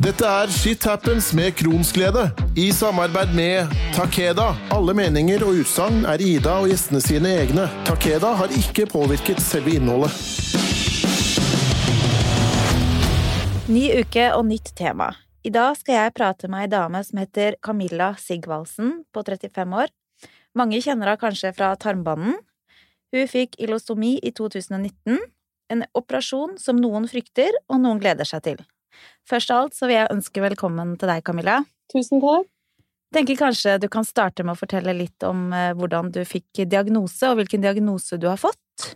Dette er Shit Happens med Kronsglede, i samarbeid med Takeda. Alle meninger og utsagn er Ida og gjestene sine egne. Takeda har ikke påvirket selve innholdet. Ny uke og nytt tema. I dag skal jeg prate med ei dame som heter Camilla Sigvaldsen, på 35 år. Mange kjenner henne kanskje fra tarmbanen. Hun fikk ilostomi i 2019, en operasjon som noen frykter og noen gleder seg til. Først av alt så vil jeg ønske velkommen til deg, Camilla. Tusen takk. Tenker kanskje du kan starte med å fortelle litt om eh, hvordan du fikk diagnose, og hvilken diagnose du har fått?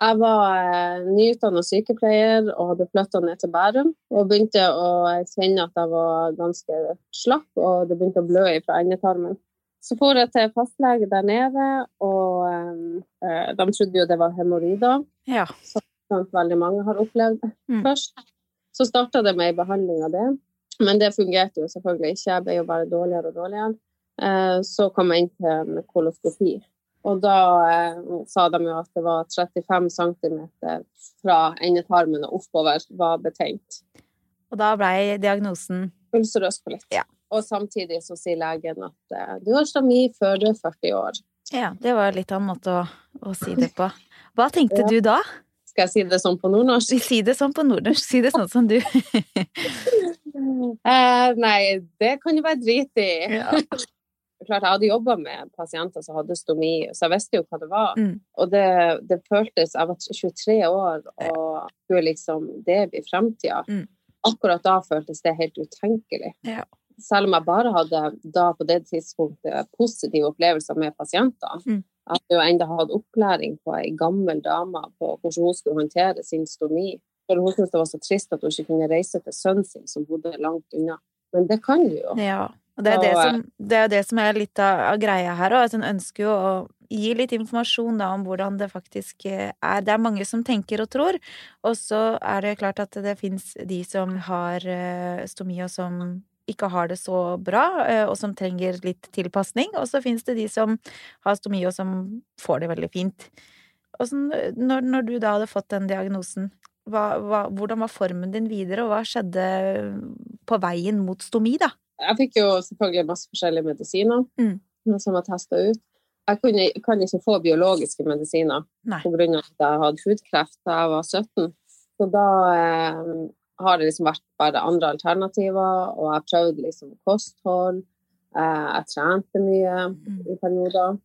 Jeg var eh, nyutdannet sykepleier og hadde flytta ned til Bærum. Og begynte å kjenne at jeg var ganske slapp, og det begynte å blø fra endetarmen. Så for jeg til fastlege der nede, og eh, de trodde jo det var hemoroider. Ja. Som veldig mange har opplevd Mm. først. Så starta det med en behandling av det, men det fungerte jo selvfølgelig ikke. Jeg ble jo bare dårligere og dårligere. Eh, Så kom jeg inn til en koloskopi, og da eh, sa de jo at det var 35 cm fra endetarmen og oppover var betent. Og da blei diagnosen Ulcerøs kolitt. Ja. Og samtidig så sier legen at eh, du har stami før du er 40 år. Ja, det var litt av en måte å, å si det på. Hva tenkte Ja. du da? Skal jeg si det sånn på nordnorsk? Si det sånn på nordnorsk. Si det sånn som du. Eh, nei, det kan jo være drit i. Ja. Klart, jeg hadde jobba med pasienter som hadde stomi, så jeg visste jo hva det var. Mm. Og det, det føltes Jeg var 23 år, og skulle liksom Det i framtida. Mm. Akkurat da føltes det helt utenkelig. Ja. Selv om jeg bare hadde da på det tidspunktet positive opplevelser med pasienter. Mm. Jeg hadde jo enda hatt opplæring på ei gammel dame på hvordan hun skulle håndtere sin stomi. For hun syntes det var så trist at hun ikke kunne reise til sønnen sin, som bodde langt unna. Men det kan du jo. Ja. Og det er, det, som, det er det som er litt av, greia her òg. Hun ønsker jo å gi litt informasjon da, om hvordan det faktisk eh, er. Det er mange som tenker og tror, og så er det klart at det fins de som har eh, stomi, og som ikke har det så bra, eh, og som trenger litt tilpasning. Og så fins det de som har stomi, og som får det veldig fint. Sånn, når, når du da hadde fått den diagnosen, hva, hva, hvordan var formen din videre, og hva skjedde på veien mot stomi, da? Jeg fikk jo selvfølgelig masse forskjellige medisiner Mm. som jeg testa ut. Jeg kunne, kan ikke få biologiske medisiner pga. at jeg hadde hudkreft da jeg var 17. Så da eh, har det liksom vært bare andre alternativer, og jeg prøvde liksom kosthold. Eh, jeg trente mye Mm. i perioder.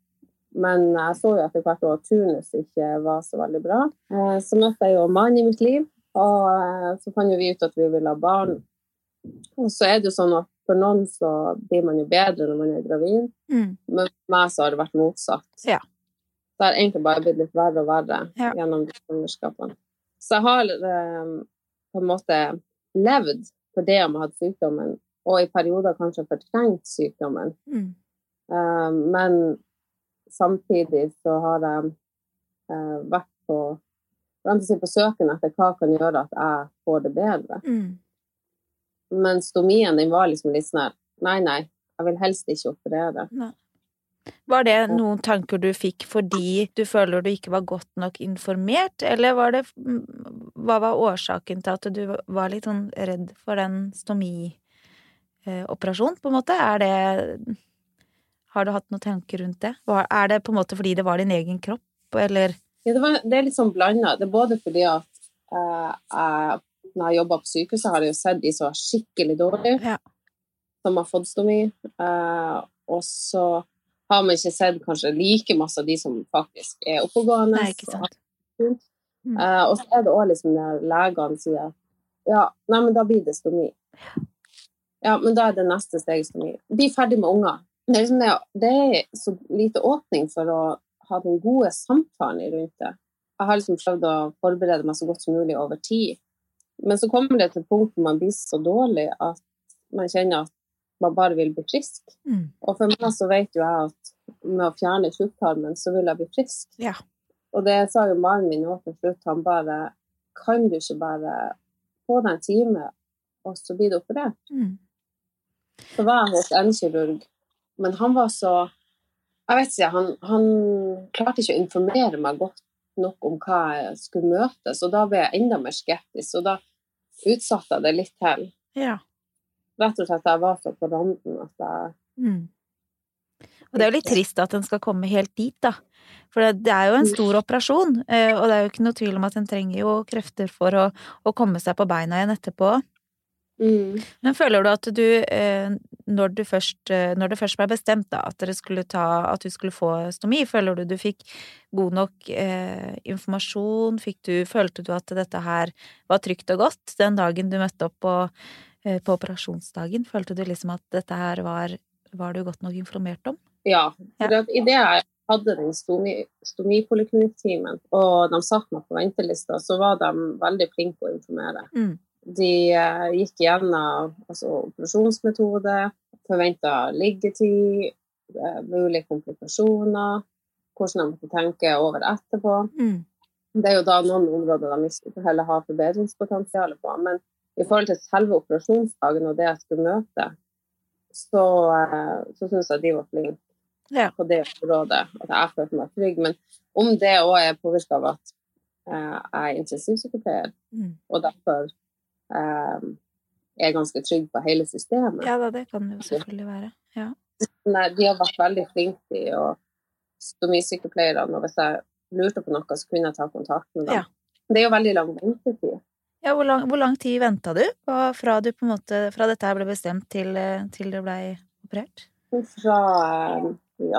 Men jeg så jo etter hvert at turnus ikke var så veldig bra. Eh, så møtte jeg jo mannen i mitt liv, og eh, så fant vi ut at vi ville ha barn. Og så er det jo sånn at for noen så blir man jo bedre når man er gravid, Mm. men for meg så har det vært motsatt. Ja. Det har egentlig bare blitt litt verre og verre Ja. gjennom de svangerskapene. Så jeg har på en måte levd for det om jeg hadde sykdommen, og i perioder kanskje fortrengt sykdommen. Mm. Uh, men samtidig så har jeg uh, vært på, på søken etter hva kan gjøre at jeg får det bedre. Mm. Men stomien den var liksom litt sånn her Nei, nei, jeg vil helst ikke operere. Var det noen tanker du fikk fordi du føler du ikke var godt nok informert, eller var det Hva var årsaken til at du var litt sånn redd for den stomioperasjonen, på en måte? Er det Har du hatt noen tanker rundt det? Er det på en måte fordi det var din egen kropp, eller Ja, det, var, det er litt sånn blanda. Det er både fordi at eh, jeg, når jeg jobba på sykehuset, har jeg jo sett de som er skikkelig dårlige, Ja. som har fått stomi. Eh, og så har man ikke sett kanskje like masse av de som faktisk er oppegående. Nei, ikke sant? Mm. Mm. Eh, og så er det òg liksom når legene sier ja, nei, men da blir det stomi. Ja, men da er det neste steg stomi. Bli ferdig med unger. Det er, liksom det, det er så lite åpning for å ha den gode samtalen rundt det. Jeg har liksom prøvd å forberede meg så godt som mulig over tid. Men så kommer det til et punkt hvor man blir så dårlig at man kjenner at man bare vil bli frisk. Mm. Og for meg så vet jo jeg at med å fjerne tjukktarmen, så vil jeg bli frisk. Ja. Og det sa jo mannen min òg til slutt. Han bare Kan du ikke bare få deg en time, og så blir du operert? Mm. Så var jeg hos en kirurg, men han var så Jeg vet ikke, han, han klarte ikke å informere meg godt nok om hva jeg skulle møte, så da ble jeg enda mer skeptisk. Og da utsatte jeg det litt til. Ja. Rett og slett jeg var så på randen at jeg Mm. Og det er jo litt trist at den skal komme helt dit, da. For det, er jo en stor operasjon, eh, og det er jo ikke noe tvil om at en trenger jo krefter for å, å komme seg på beina igjen etterpå. mm. Men føler du at du, eh, når, du først, eh, når det først ble bestemt da, at, ta, at du skulle få stomi, føler du du fikk god nok eh, informasjon? Du, følte du at dette her var trygt og godt den dagen du møtte opp på, eh, på operasjonsdagen? Følte du liksom at dette her var, var du godt nok informert om? Ja. For ja. idet jeg hadde den stomi, stomipoliklinikktimen, og de satte meg på ventelista, så var de veldig flinke på å informere. Mm. De eh, gikk gjennom altså, operasjonsmetode, forventa liggetid, eh, mulige komplikasjoner, hvordan de måtte tenke over etterpå. Mm. Det er jo da noen områder de ikke heller har forbedringspotensial på. Men i forhold til selve operasjonsdagen og det jeg skulle møte, så, eh, så syns jeg de var flinke Ja. på det området. At jeg følte meg trygg. Men om det òg er påvirka av at eh, jeg er intensivsykepleier, Mm. og derfor eh, er ganske trygg på hele systemet. Ja da, det kan det jo selvfølgelig være. Ja. Nei, de har vært veldig flinke i å stomisykepleierne, og hvis jeg lurte på noe, så kunne jeg ta kontakt med dem. Ja. Det er jo veldig lang ventetid. Ja, hvor lang, hvor lang tid venta du fra, du måte, fra dette her ble bestemt til, eh, til du ble operert? Fra eh,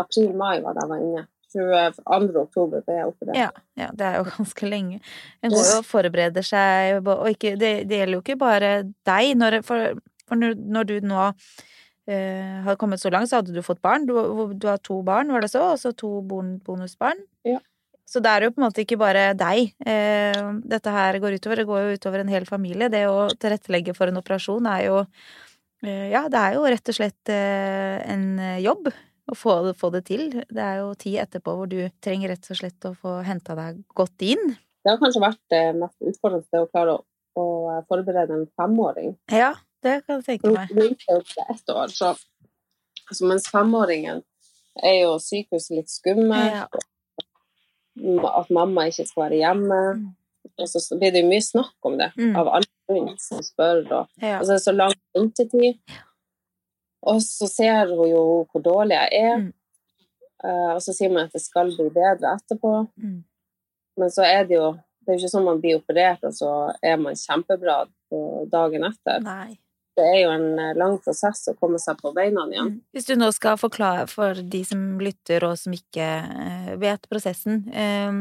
april-mai var det jeg var inne. 22. oktober ble jeg operert. Ja, ja, det er jo ganske lenge. En går jo og forbereder seg, og ikke, det, det gjelder jo ikke bare deg. Når, for for når, når du nå eh, har kommet så langt, så hadde du fått barn. Du, du har to barn, var det så? Og så to bonusbarn. Ja. Så det er jo på en måte ikke bare deg eh, dette her går utover. Det går jo utover en hel familie. Det å tilrettelegge for en operasjon er jo eh, Ja, det er jo rett og slett eh, en jobb å få, få det til. Det er jo tid etterpå hvor du trenger rett og slett å få henta deg godt inn. Det har kanskje vært det mest utfordrende å klare å, å forberede en femåring. Ja, det kan jeg tenke meg. Nå er jo ikke ett år, så altså, mens femåringen er jo sykehuset litt skummelt, Ja. At mamma ikke skal være hjemme. Mm. Og så blir det mye snakk om det Mm. av alle rundt som spør. Og, og så er det så lang ventetid. Og så ser hun jo hvor dårlig jeg er. Mm. Eh, og så sier man at det skal bli bedre etterpå. Men så er det jo det er jo ikke sånn man blir operert, og så er man kjempebra dagen etter. Nei. Det er jo en eh, lang prosess å komme seg på beina igjen. Mm. Hvis du nå skal forklare for de som lytter og som ikke eh, vet prosessen eh,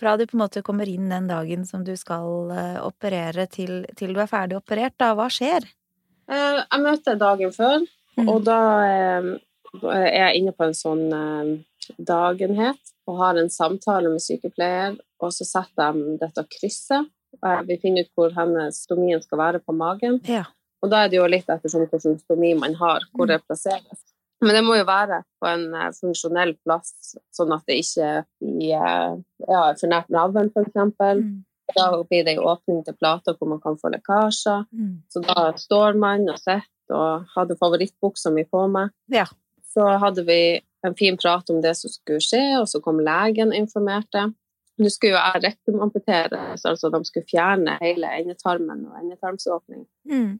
Fra du på en måte kommer inn den dagen som du skal eh, operere til, til du er ferdig operert, da, hva skjer? Jeg møter dagen før, Mm. og da er jeg inne på en sånn dagenhet og har en samtale med sykepleier, og så setter de dette krysset. Vi finner ut hvor hennes stomien skal være på magen. Ja. Og da er det jo litt ettersom hvilken stomi man har, hvor Mm. det plasseres. Men det må jo være på en eh, funksjonell plass, sånn at det ikke blir eh, ja, for nært navlen, f.eks. Mm. Da blir det jo åpning til plater hvor man kan få lekkasjer. Mm. Så da står man og sitter og hadde favorittbuksa mi på meg. Ja. Så hadde vi en fin prat om det som skulle skje, og så kom legen og informerte. Nå skulle jo jeg rektumamputeres, altså de skulle fjerne hele endetarmen og endetarmsåpning. Mm.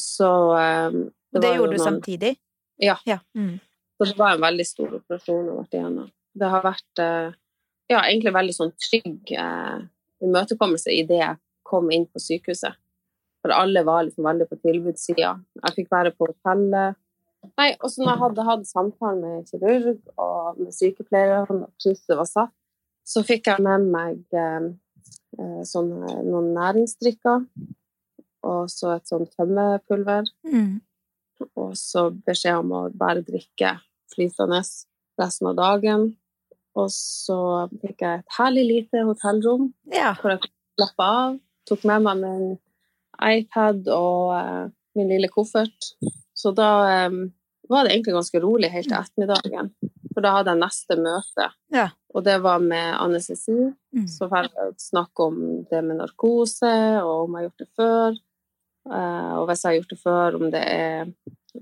Så eh, Det, jo gjorde du noen- samtidig? Ja. ja. Mm. Så det var en veldig stor operasjon å vært igjennom. Det har vært eh, ja, egentlig veldig sånn trygg eh, imøtekommelse i det jeg kom inn på sykehuset. For alle var liksom veldig på tilbudssida. Jeg fikk være på hotellet. Nei, og så når jeg hadde hatt samtale med kirurg og med sykepleiere, og krysset var satt, så fikk jeg med meg eh, sånn, noen næringsdrikker og så et sånt tømmepulver Mm. og så beskjed om å bare drikke flytende resten av dagen. Og så fikk jeg et herlig lite hotellrom Ja. hvor jeg slappe av. Tok med meg min iPad og eh, min lille koffert. Så da eh, var det egentlig ganske rolig helt til ettermiddagen. For da hadde jeg neste møte, Ja. og det var med anestesi. Mm. Så får jeg snakke om det med narkose, og om jeg har gjort det før. Eh, og hvis jeg har gjort det før, om det er,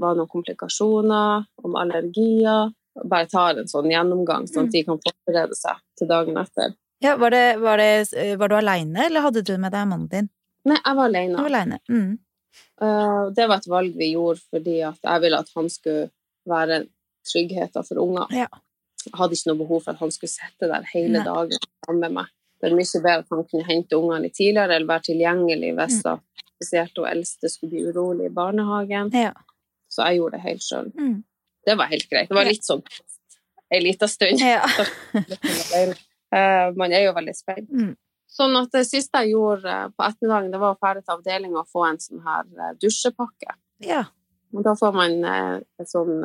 var noen komplikasjoner, om allergier. Bare tar en sånn gjennomgang, sånn at de kan forberede seg til dagen etter. ja var, det, var, det, var du aleine, eller hadde du med deg mannen din? Nei, jeg var aleine. alene. var aleine. Mm. Eh, det var et valg vi gjorde fordi jeg ville at han skulle være tryggheten for unger. Ja. Jeg hadde ikke noe behov for at han skulle sitte der hele Nei. dagen sammen med meg. Det er mye bedre at han kunne hente ungene litt tidligere eller være tilgjengelig hvis Mm. spesielt hun eldste skulle bli urolig i barnehagen. Ja. Så jeg gjorde det helt sjøl. Mm. Det var helt greit. Det var litt sånn ei lita stund. ja. Eh, Man er jo veldig spent. Mm. Sånn at det siste jeg gjorde eh, på ettermiddagen, det var å ferdig til avdelinga og få en sånn her eh, dusjepakke. ja. Og da får man en sånn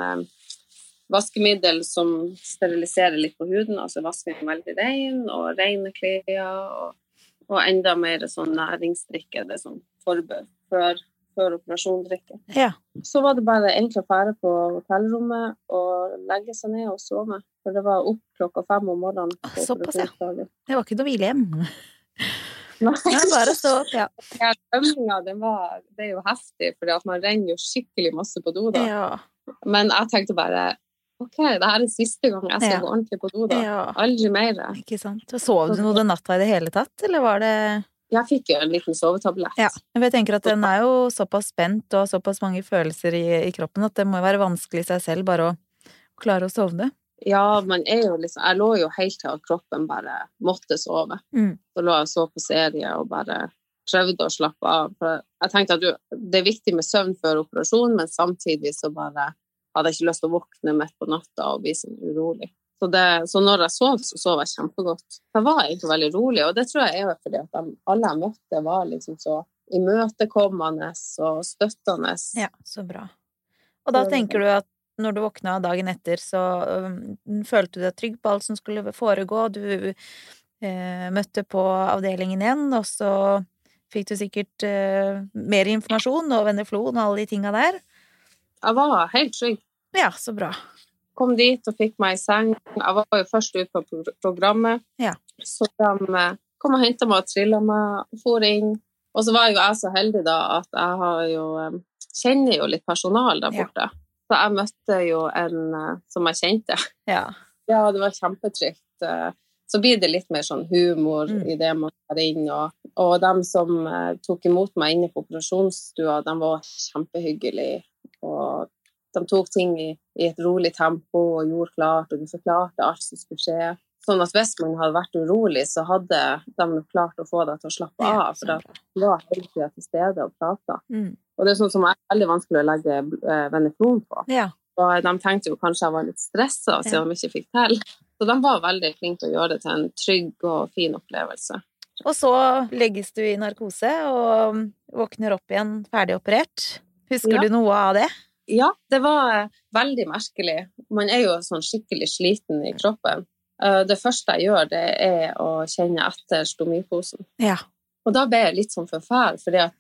vaskemiddel som steriliserer litt på huden, altså vasker den veldig ren, og rene klær, og, og enda mer sånn næringsdrikke, det som sånn før, før operasjondrikke. Ja. Så var det bare egentlig å fære på hotellrommet og legge seg ned og sove. For det var opp klokka fem om morgenen. Såpass, ja. Det var ikke noe hvilehjem. Nei, bare stå opp, ja. Ja, Svømminga, det, det er jo heftig, for man renner jo skikkelig masse på do da. Ja. Men jeg tenkte bare OK, det her er siste gang jeg skal Ja. gå ordentlig på do, da. ja. Aldri mer. Ikke sant. Sov du noe den natta i det hele tatt, eller var det Jeg fikk jo en liten sovetablett. Ja. Men jeg tenker at den er jo såpass spent og såpass mange følelser i, i kroppen at det må jo være vanskelig i seg selv bare å klare å sovne. Ja, man er jo liksom Jeg lå jo helt til at kroppen bare måtte sove. Mm. Så lå jeg og så på serie og bare prøvde å slappe av. For jeg tenkte at du, det er viktig med søvn før operasjon, men samtidig så bare hadde jeg ikke lyst til å våkne midt på natta og bli sånn urolig. Så, det, så når jeg sov, så sov jeg kjempegodt. Jeg var egentlig veldig rolig, og det tror jeg er fordi at de, alle jeg møtte, var liksom så imøtekommende og støttende. Ja, så bra. Og da tenker du at når du våkna dagen etter, så følte du deg trygg på alt som skulle foregå, du eh, møtte på avdelingen igjen, og så fikk du sikkert eh, mer informasjon og Veneflon og alle de tinga der. Jeg var helt trygg. Ja, så bra. kom dit og fikk meg i seng. Jeg var jo først ute på programmet, Ja. så de eh, kom og henta meg og trilla meg og for inn. Og så var jo jeg så heldig da at jeg har jo eh, kjenner jo litt personal der Ja. borte. Så jeg møtte jo en eh, som jeg kjente. Ja. Ja, det var kjempetrygt. Så blir det litt mer sånn humor Mm. i det man tar inn, og, og de som tok imot meg inne på operasjonsstua, de var kjempehyggelige. Og de tok ting i, i et rolig tempo og gjorde klart, og de forklarte alt som skulle skje. Sånn at hvis man hadde vært urolig, så hadde de klart å få deg til å slappe av. For da de var hele tida til stede og prata. Mm. Og det er sånn som er veldig vanskelig å legge eh, veneflon på. ja. Og de tenkte jo kanskje jeg var litt stressa siden de ikke fikk til. Så de var veldig flinke til å gjøre det til en trygg og fin opplevelse. Og så legges du i narkose og våkner opp igjen ferdig operert. Husker Ja. du noe av det? Ja, det var eh, veldig merkelig. Man er jo sånn skikkelig sliten i kroppen. Eh, Det første jeg gjør, det er å kjenne etter stomiposen. Ja. Og da ble jeg litt sånn forferd, for jeg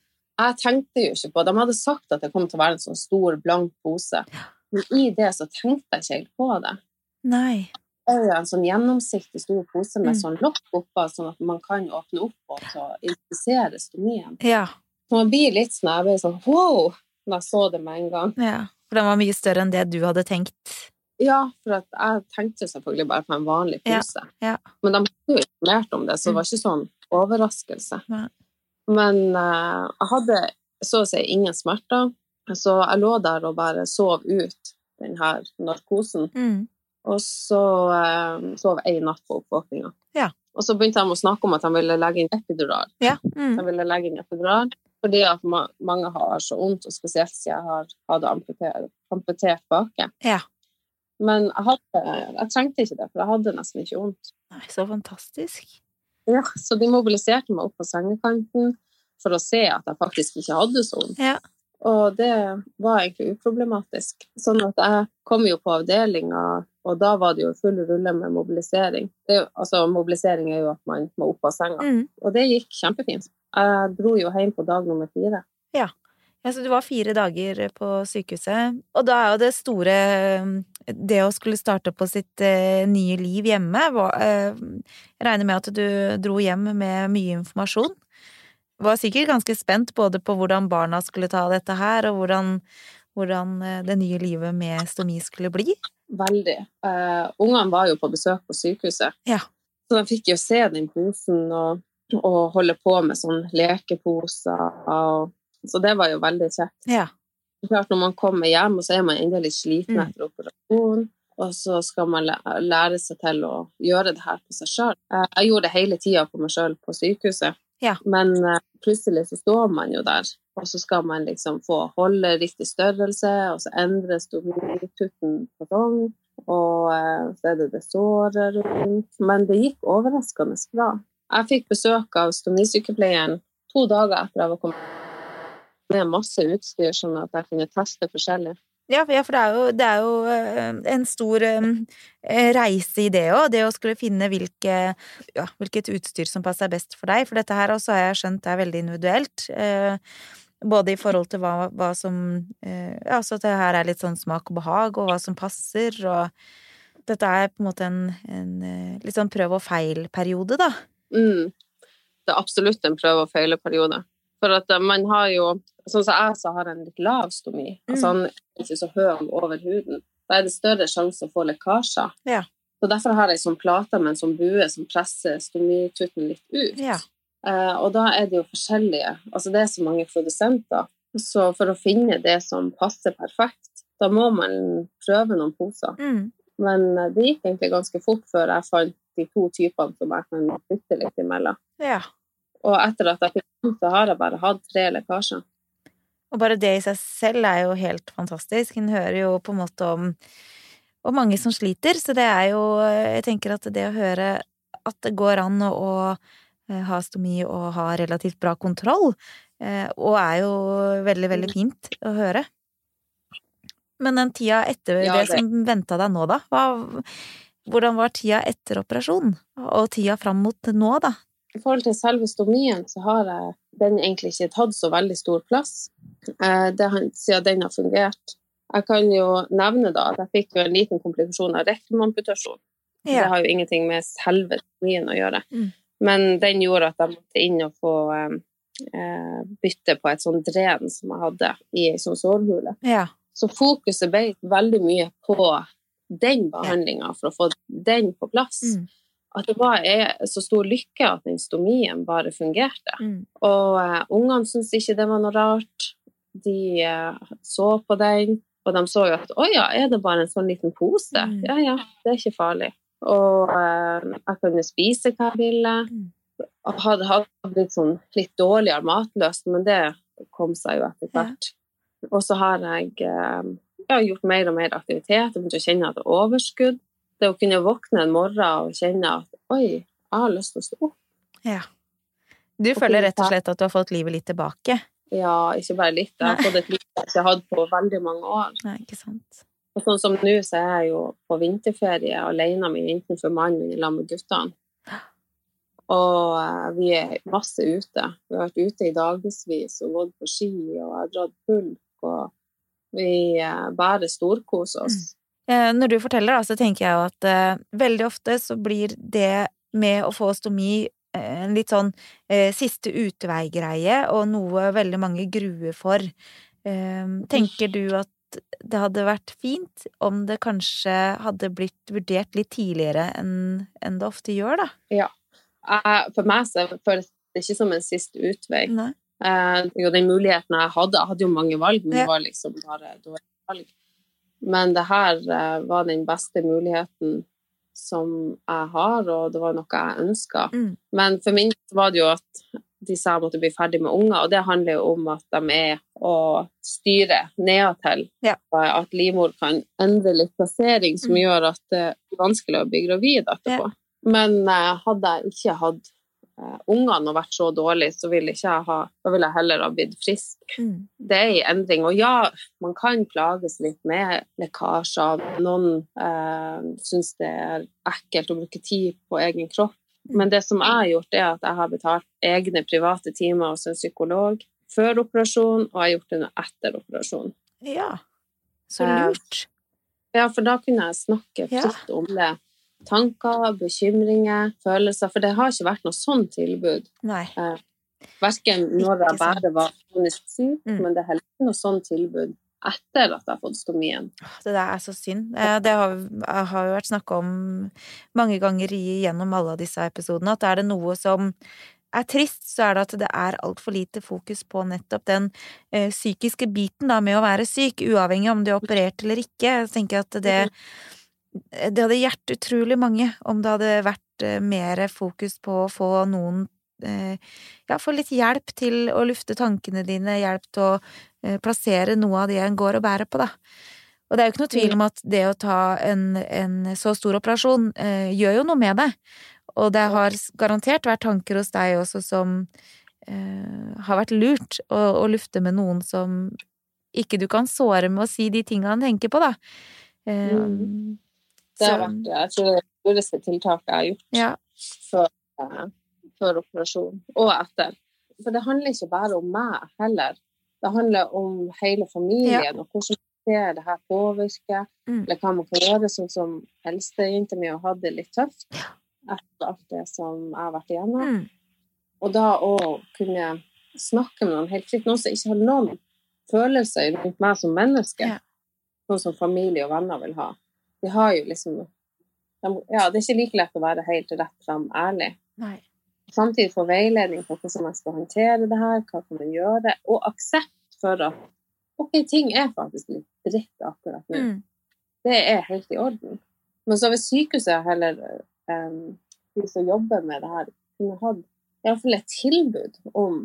tenkte jo ikke på De hadde sagt at det kom til å være en sånn stor, blank pose. Men i det så tenkte jeg ikke helt på det. Nei. Det er jo en sånn gjennomsiktig stor pose med Mm. sånn lokk oppå, sånn at man kan åpne opp og så infisere stomien. Ja. Så man blir litt sånn, jeg ble sånn wow, når jeg så det med en gang. ja. For den var mye større enn det du hadde tenkt. Ja, for jeg tenkte selvfølgelig bare på en vanlig pose. ja. Men de hadde jo informert om det, så det Mm. var ikke sånn overraskelse. Ja. Men uh, jeg hadde så å si ingen smerter, så jeg lå der og bare sov ut den her narkosen. Mm. Og så uh, sov jeg en natt på oppvåkninga. Ja. Og så begynte de å snakke om at de ville legge inn epidural. Ja. Mm. De ville legge inn epidural fordi at ma mange har så vondt, og spesielt siden jeg har hadde amputert, amputert bake. Ja. Men jeg, hadde, jeg trengte ikke det, for jeg hadde nesten ikke vondt. Nei, så fantastisk. Ja, så de mobiliserte meg opp på sengekanten for å se at jeg faktisk ikke hadde så vondt. Ja. Og det var egentlig uproblematisk. Sånn at jeg kom jo på avdelinga, og da var det jo full rulle med mobilisering. Det, altså, mobilisering er jo at man må opp av senga. Mm. Og det gikk kjempefint. Jeg dro jo hjem på dag nummer fire. Ja, så du var fire dager på sykehuset, og da er jo det store Det å skulle starte på sitt eh, nye liv hjemme var, eh, Jeg regner med at du dro hjem med mye informasjon. Var sikkert ganske spent både på hvordan barna skulle ta dette her, og hvordan, hvordan eh, det nye livet med stomi skulle bli. Veldig. Uh, ungene var jo på besøk på sykehuset, Ja. så de fikk jo se den posen og, og holde på med sånn lekeposer. Og Så det var jo veldig kjekt. Ja. Klart Når man kommer hjem, så er man enda litt sliten Mm. etter operasjonen. og så skal man lære seg til å gjøre det her på seg sjøl. Jeg gjorde det hele tida på meg sjøl på sykehuset, Ja. men eh, plutselig så står man jo der, og så skal man liksom få holde riktig størrelse, og så endres på sånn, og eh, så er det det såret rundt. Men det gikk overraskende bra. Jeg fikk besøk av stomisykepleieren to dager etter jeg var kommet med masse utstyr, sånn at jeg kunne teste forskjellig. Ja, for- det er jo, det er jo eh, en stor eh, reise i det òg, det å skulle finne hvilke, ja, hvilket utstyr som passer best for deg. For dette her også har jeg skjønt er veldig individuelt. eh, Både i forhold til hva, hva som eh, Ja, så det her er litt sånn smak og behag, og hva som passer, og dette er på en måte en, en eh, litt sånn prøv og feil-periode, da. Mm. Det er absolutt en prøve- og feile-periode. For at eh, man har jo Sånn som jeg, så har en litt lav stomi. Altså han er ikke så høy over huden. Da er det større sjanse å få lekkasjer. Ja. Så derfor har jeg sånn plate med en sånn bue som presser stomitutten litt ut. Ja. Eh, og da er det jo forskjellige Altså det er så mange produsenter. Så for å finne det som passer perfekt, da må man prøve noen poser. Mm. Men eh, det gikk egentlig ganske fort før jeg fant de to typene som jeg kan bytte litt imellom. ja. Og etter at jeg fikk den, så har jeg bare hatt tre lekkasjer. Og bare det i seg selv er jo helt fantastisk. En hører jo på en måte om, om mange som sliter, så det er jo Jeg tenker at det å høre at det går an å, å eh, ha stomi og ha relativt bra kontroll, eh, og er jo veldig, veldig fint å høre. Men den tida etter Ja, det det- som venta deg nå, da? Hva, hvordan var tida etter operasjon? Og tida fram mot nå, da? I forhold til selve stomien, så har jeg den egentlig ikke tatt så veldig stor plass, eh, det siden den har fungert. Jeg kan jo nevne da at jeg fikk jo en liten komplikasjon av rektumamputasjon. Det har jo ingenting med selve stomien å gjøre. Mm. Men den gjorde at jeg måtte inn og få eh, eh, bytte på et sånt dren som jeg hadde i ei sånn sårhule. Ja. Så fokuset ble veldig mye på den behandlinga for å få den på plass. Mm. At det var så stor lykke at instomien bare fungerte. Mm. Og uh, ungene syntes ikke det var noe rart. De uh, så på den, og de så jo at å ja, er det bare en sånn liten pose? Mm. Ja ja, det er ikke farlig. Og uh, jeg kunne spise hva jeg ville. Mm. Jeg hadde, hatt litt, sånn litt dårligere matlyst, men det kom seg jo etter hvert. Og så har jeg eh, ja, gjort mer og mer aktivitet. Jeg begynte å kjenne at det er overskudd. Det å kunne våkne en morgen og kjenne at oi, jeg har lyst til å stå opp. Ja. Du Og føler rett og slett at du har fått livet litt tilbake? Ja, ikke bare litt. Jeg har fått et liv jeg ikke har hatt på veldig mange år. Nei, ikke sant. Og sånn som nå, så er jeg jo på vinterferie alene med enten for mannen min eller med guttene. Og eh, vi er masse ute. Vi har vært ute i dagevis og gått på ski og har dratt pulk. Og vi eh, bare storkoser oss. Eh, Når du forteller, da, så tenker jeg jo at eh, veldig ofte så blir det med å få stomi eh, en litt sånn eh, siste utvei-greie, og noe veldig mange gruer for. Eh, tenker du at det hadde vært fint om det kanskje hadde blitt vurdert litt tidligere enn enn det ofte gjør, da? Ja. for meg så føles det ikke som en siste utvei. Nei. Eh, jo, den muligheten jeg hadde, jeg hadde jo mange valg, men det var liksom bare dårlige valg. Men det her eh, var den beste muligheten som jeg har, og det var noe jeg ønska. Mm. Men for min var det jo at de sa jeg måtte bli ferdig med unger, og det handler jo om at de er å styre nedatil. Ja. At livmor kan endre litt plassering, som Mm. gjør at det er vanskelig å bli gravid etterpå. Men eh, hadde jeg ikke hatt ungene og vært så dårlig, så ikke jeg ha ville jeg heller ha blitt frisk. Mm. Det er en endring. Og ja, man kan plages litt med lekkasjer. Noen eh, syns det er ekkelt å bruke tid på egen kropp. Men det som jeg har gjort, er at jeg har betalt egne private timer hos en psykolog før operasjon, og jeg har gjort det etter operasjon. Ja. Så Eh, lurt. Ja, for da kunne jeg snakke Ja. fritt om det. Tanker, bekymringer, følelser. For det har ikke vært noe sånn tilbud. Nei. Verken når jeg bare var kronisk syk, Mm. men det er heller ikke noe sånn tilbud etter at jeg har fått stomien. Det der er så synd. Eh, Det har, har jo vært snakka om mange ganger gjennom alle disse episodene, at er det noe som er trist, så er det at det er altfor lite fokus på nettopp den eh, psykiske biten da, med å være syk, uavhengig om du er operert eller ikke. Jeg tenker at det, det hadde hjulpet utrolig mange om det hadde vært eh, mer fokus på å få noen eh, ja, få litt hjelp til å lufte tankene dine, hjelp til å eh, plassere noe av det en går og bærer på, da. Og det er jo ikke noe tvil om at det å ta en, en så stor operasjon gjør jo noe med det. Og det har garantert vært tanker hos deg også som eh, har vært lurt å, å, lufte med noen som ikke du kan såre med å si de tinga han tenker på, da. Eh, mm. Det har vært jeg tror det lureste tiltaket jeg har gjort ja. før, eh, før operasjon, og etter. For det handler ikke bare om meg heller. Det handler om hele familien, ja. og hvordan ser det her påvirker, mm. eller hva man kan gjøre, sånn som eldstejenta mi hatt det litt tøft etter alt det som jeg har vært igjennom. Mm. Og da å kunne snakke med noen helt fritt, noen som ikke har noen følelser rundt meg som menneske, ja. sånn som familie og venner vil ha. De har jo liksom de, Ja, det er ikke like lett å være helt rett fram ærlig. Nei. Samtidig få veiledning på hvordan man skal håndtere det her, hva kan man gjøre, og aksept for at OK, ting er faktisk litt dritt akkurat nå. Mm. Det er helt i orden. Men så hvis sykehuset heller um, de som jobber med det her, kunne hatt iallfall et tilbud om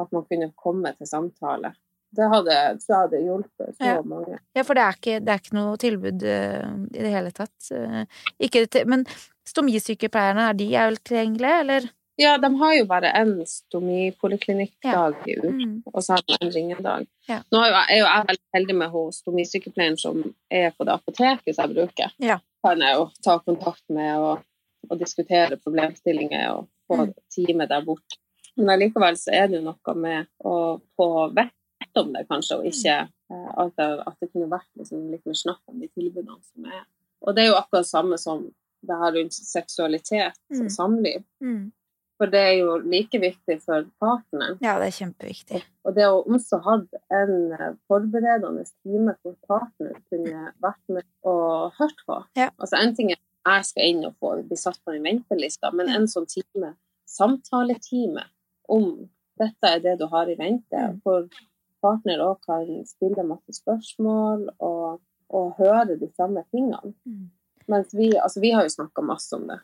at man kunne komme til samtale. Det hadde, tror jeg hadde hjulpet så ja. mange. Ja, for det er ikke, det er ikke noe tilbud uh, i det hele tatt. Uh, ikke, men stomisykepleierne, er de vel tilgjengelige, eller? Ja, de har jo bare én stomipoliklinikkdag ja. i uka, mm. og så har de en ringedag. Ja. Nå er jo, jeg, er jo jeg veldig heldig med hun stomisykepleieren som er på det apoteket som jeg bruker. Ja. Kan jeg jo ta kontakt med og og diskutere problemstillinger og få mm. time der borte. Men allikevel så er det jo noe med å få om det, kanskje, og ikke eh, at, det, at det kunne vært liksom litt mer snakk om de tilbudene som er. Og det er jo akkurat det samme som det her rundt seksualitet og mm. samliv. Mm. For det er jo like viktig for partneren. Ja, det er kjempeviktig. Og det å også ha en eh, forberedende time for partner kunne vært med og hørt på. Ja. Altså En ting er jeg skal inn og få bli satt på den ventelista, men en sånn time, samtaletime om dette er det du har i vente, hvor partner òg kan stille masse spørsmål og, og, høre de samme tingene. Mm. Mens vi, altså vi har jo snakka masse om det.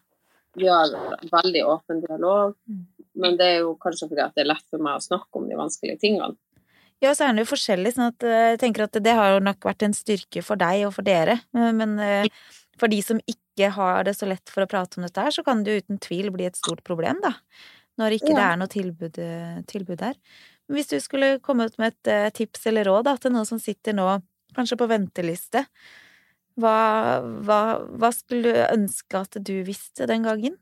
Vi har veldig åpen dialog, mm. men det er jo kanskje fordi at det er lett for meg å snakke om de vanskelige tingene. Ja, så er det jo forskjellig, sånn at eh, jeg tenker at det har jo nok vært en styrke for deg og for dere, men eh, for de som ikke har det så lett for å prate om dette her, så kan det jo uten tvil bli et stort problem, da. Når ikke ja. det er noe tilbud, tilbud der. Hvis du skulle komme ut med et uh, tips eller råd da, til noen som sitter nå kanskje på venteliste, hva, hva, hva skulle du ønske at du visste den gangen?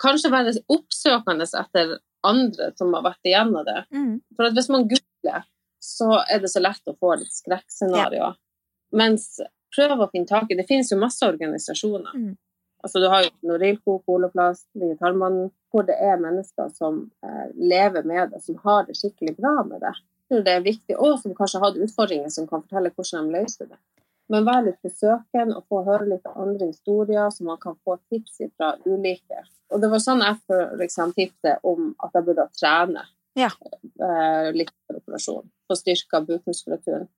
Kanskje være oppsøkende etter andre som har vært igjennom det. Mm. For hvis man googler, så er det så lett å få litt skrekkscenarioer. Ja. Mens prøv å finne tak i Det finnes jo masse organisasjoner. Mm. Altså, du har jo Norilco, Coloplast, Digitalmannen, hvor det er mennesker som eh, lever med det, som har det skikkelig bra med det. Det er viktig, og som kanskje har utfordringer som kan fortelle hvordan de løser det. Men vær litt besøken og få høre litt andre historier, så man kan få tips fra ulike. Og det var sånn jeg f.eks. tipset om at jeg burde trene ja. eh, litt for operasjon. Få styrka bukmuskulaturen.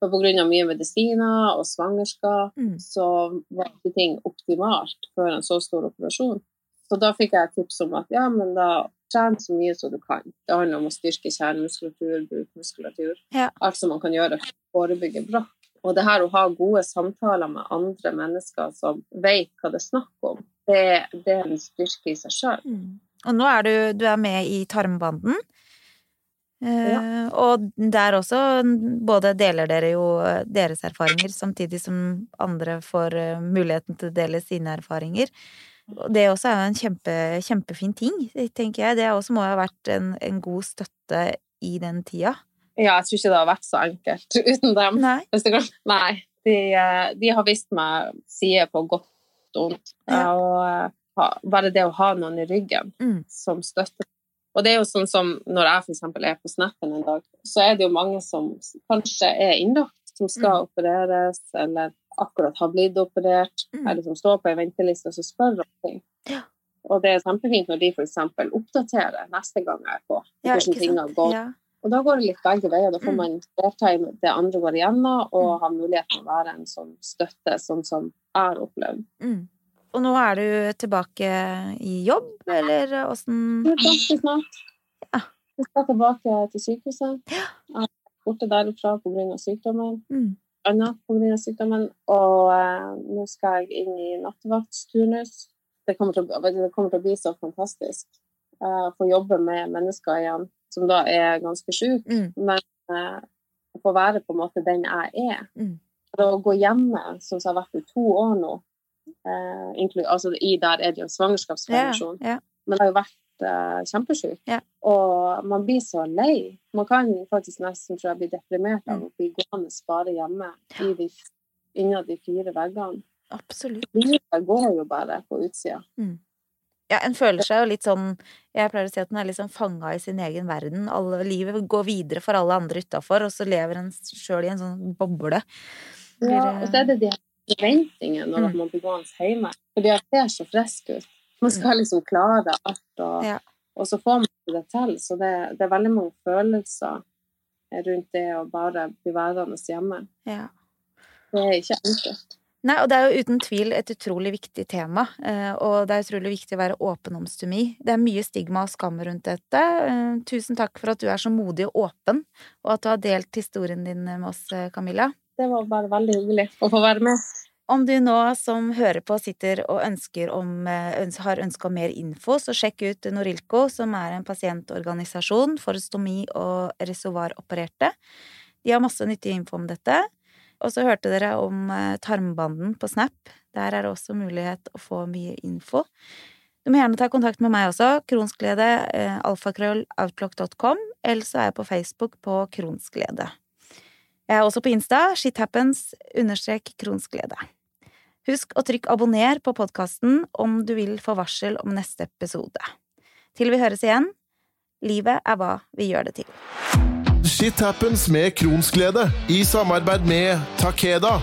For pga. mye medisiner og svangerskap, mm. så var ikke ting optimalt før en så stor operasjon. Så da fikk jeg tips om at ja, men da tren så mye som du kan. Det handler om å styrke kjernemuskulatur, bukmuskulatur. Ja. Alt som man kan gjøre for å forebygge brakk. Og det her å ha gode samtaler med andre mennesker som vet hva det er snakk om, det, det er en styrke i seg sjøl. Mm. Og nå er du, du er med i Tarmbanden. Ja. Eh, og der også både deler dere jo eh, deres erfaringer, samtidig som andre får eh, muligheten til å dele sine erfaringer. Og det også er jo en kjempe, kjempefin ting, tenker jeg. Det også må ha vært en, en, god støtte i den tida. Ja, jeg tror ikke det har vært så enkelt uten dem. Nei. Nei. De, de, har vist meg sider på godt og vondt. Ja. Og bare det å ha noen i ryggen mm. som støtter og det er jo sånn som når jeg f.eks. er på Snappen en dag, så er det jo mange som kanskje er innlagt, som skal mm. opereres, eller akkurat har blitt operert, mm. eller som står på ei venteliste og så spør om ting. Ja. Og det er kjempefint når de f.eks. oppdaterer neste gang jeg er på hvordan ja, ting har gått. Ja. Og da går det litt begge veier. Da får Mm. man delta i det andre går igjennom, og har mulighet til å være en sånn støtte, sånn som jeg har opplevd. Mm. Og nå er du tilbake i jobb, eller åssen ganske snart. Ja. Jeg skal tilbake til sykehuset. Jeg er borte derfra pga. sykdommen. mm. Anna pga. sykdommen. Og eh, nå skal jeg inn i nattevaktsturnus. Det kommer, til, å- det kommer til å bli så fantastisk. Eh, få jobbe med mennesker igjen som da er ganske syke. Mm. Men eh, få være på en måte den jeg er. Mm. Å gå hjemme, som jeg har vært i to år nå, altså i der er det jo Ja, svangerskapspermisjon, ja. men jeg har jo vært uh, kjempesjuk. Ja. Og man blir så lei. Man kan faktisk nesten tror jeg, bli deprimert av Mm. å bli gående bare hjemme i de, innad de fire veggene. Absolutt. Livet går jo bare på utsida. Ja, en føler seg jo litt sånn Jeg pleier å si at en er litt sånn fanga i sin egen verden. Alle, livet går videre for alle andre utafor, og så lever en sjøl i en sånn boble. Ja, det- og så er det de her forventningene når Mm. man blir gående hjemme. Fordi jeg ser så frisk ut. Man skal liksom klare alt, og, Ja. og så får man det til. Så det, det er veldig mange følelser rundt det å bare bli værende hjemme. Ja. Det er ikke enkelt. Nei, og det er jo uten tvil et utrolig viktig tema, eh, og det er utrolig viktig å være åpen om stomi. Det er mye stigma og skam rundt dette. Eh, Tusen takk for at du er så modig og åpen, og at du har delt historien din med oss, eh, Camilla. Det var bare veldig hyggelig å få være med. Om du nå som hører på sitter og om, eh, har ønske om mer info, så sjekk ut Norilco, som er en pasientorganisasjon for stomi- og reservoaropererte. De har masse nyttig info om dette. Og så hørte dere om eh, tarmbanden på Snap. Der er det også mulighet å få mye info. Du må gjerne ta kontakt med meg også. Kronsglede, alfakrølloutlock.com. eller så er jeg på Facebook på Kronsglede. Jeg er også på Insta, shithappens, understrek kronsglede. Husk å trykke abonner på podkasten om du vil få varsel om neste episode. Til vi høres igjen, livet er hva vi gjør det til. Shit happens med Kronsglede i samarbeid med Takeda.